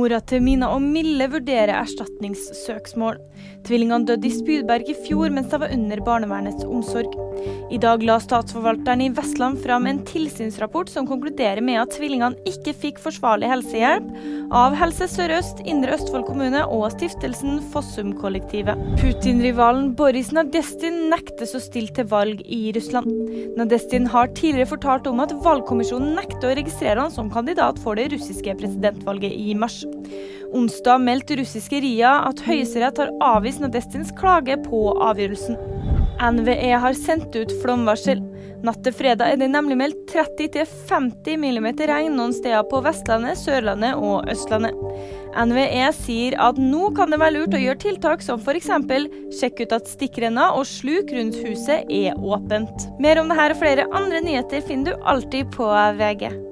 Mora til Mina og Mille vurderer erstatningssøksmål. Tvillingene døde i Spydberg i fjor mens de var under barnevernets omsorg. I dag la statsforvalteren i Vestland fram en tilsynsrapport som konkluderer med at tvillingene ikke fikk forsvarlig helsehjelp av Helse Sør-Øst, Indre Østfold kommune og stiftelsen Fossum-kollektivet. Putin-rivalen Boris Nadestin nektes å stille til valg i Russland. Nadestin har tidligere fortalt om at valgkommisjonen nekter å registrere han som kandidat for det russiske presidentvalget i mars. Onsdag meldte russiske RIA at Høyesterett har avvist Nadestins klage på avgjørelsen. NVE har sendt ut flomvarsel. Natt til fredag er det nemlig meldt 30-50 mm regn noen steder på Vestlandet, Sørlandet og Østlandet. NVE sier at nå kan det være lurt å gjøre tiltak som f.eks. sjekke ut at stikkrenner og sluk rundt huset er åpent. Mer om dette og flere andre nyheter finner du alltid på VG.